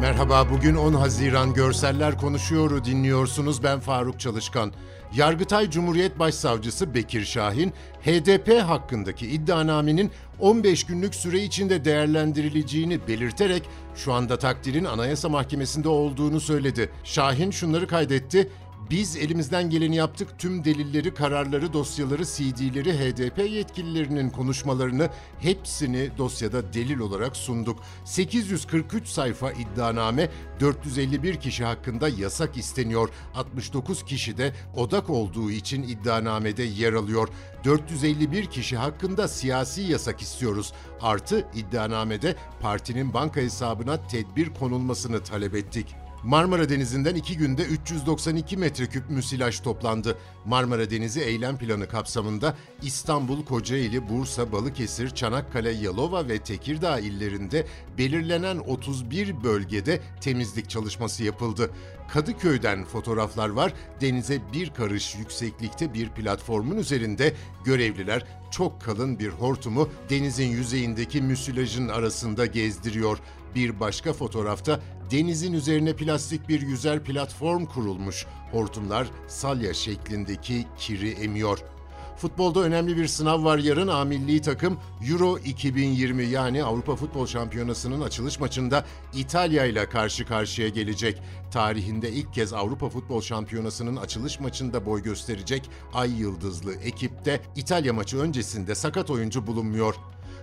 Merhaba, bugün 10 Haziran Görseller Konuşuyor'u dinliyorsunuz. Ben Faruk Çalışkan. Yargıtay Cumhuriyet Başsavcısı Bekir Şahin, HDP hakkındaki iddianamenin 15 günlük süre içinde değerlendirileceğini belirterek şu anda takdirin Anayasa Mahkemesi'nde olduğunu söyledi. Şahin şunları kaydetti. Biz elimizden geleni yaptık. Tüm delilleri, kararları, dosyaları, CD'leri, HDP yetkililerinin konuşmalarını hepsini dosyada delil olarak sunduk. 843 sayfa iddianame, 451 kişi hakkında yasak isteniyor. 69 kişi de odak olduğu için iddianamede yer alıyor. 451 kişi hakkında siyasi yasak istiyoruz. Artı iddianamede partinin banka hesabına tedbir konulmasını talep ettik. Marmara Denizi'nden iki günde 392 metreküp müsilaj toplandı. Marmara Denizi eylem planı kapsamında İstanbul, Kocaeli, Bursa, Balıkesir, Çanakkale, Yalova ve Tekirdağ illerinde belirlenen 31 bölgede temizlik çalışması yapıldı. Kadıköy'den fotoğraflar var. Denize bir karış yükseklikte bir platformun üzerinde görevliler çok kalın bir hortumu denizin yüzeyindeki müsilajın arasında gezdiriyor. Bir başka fotoğrafta denizin üzerine plastik bir yüzer platform kurulmuş. Hortumlar salya şeklindeki kiri emiyor. Futbolda önemli bir sınav var yarın. A milli takım Euro 2020 yani Avrupa Futbol Şampiyonası'nın açılış maçında İtalya ile karşı karşıya gelecek. Tarihinde ilk kez Avrupa Futbol Şampiyonası'nın açılış maçında boy gösterecek Ay Yıldızlı ekipte İtalya maçı öncesinde sakat oyuncu bulunmuyor.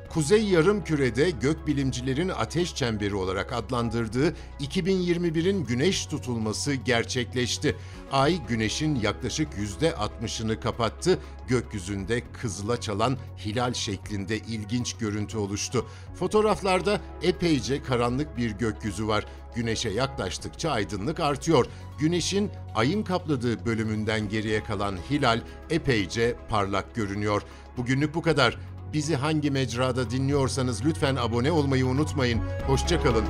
Kuzey Yarımküre'de gökbilimcilerin ateş çemberi olarak adlandırdığı 2021'in güneş tutulması gerçekleşti. Ay güneşin yaklaşık %60'ını kapattı. Gökyüzünde kızıla çalan hilal şeklinde ilginç görüntü oluştu. Fotoğraflarda epeyce karanlık bir gökyüzü var. Güneşe yaklaştıkça aydınlık artıyor. Güneşin ayın kapladığı bölümünden geriye kalan hilal epeyce parlak görünüyor. Bugünlük bu kadar. Bizi hangi mecrada dinliyorsanız lütfen abone olmayı unutmayın. Hoşçakalın.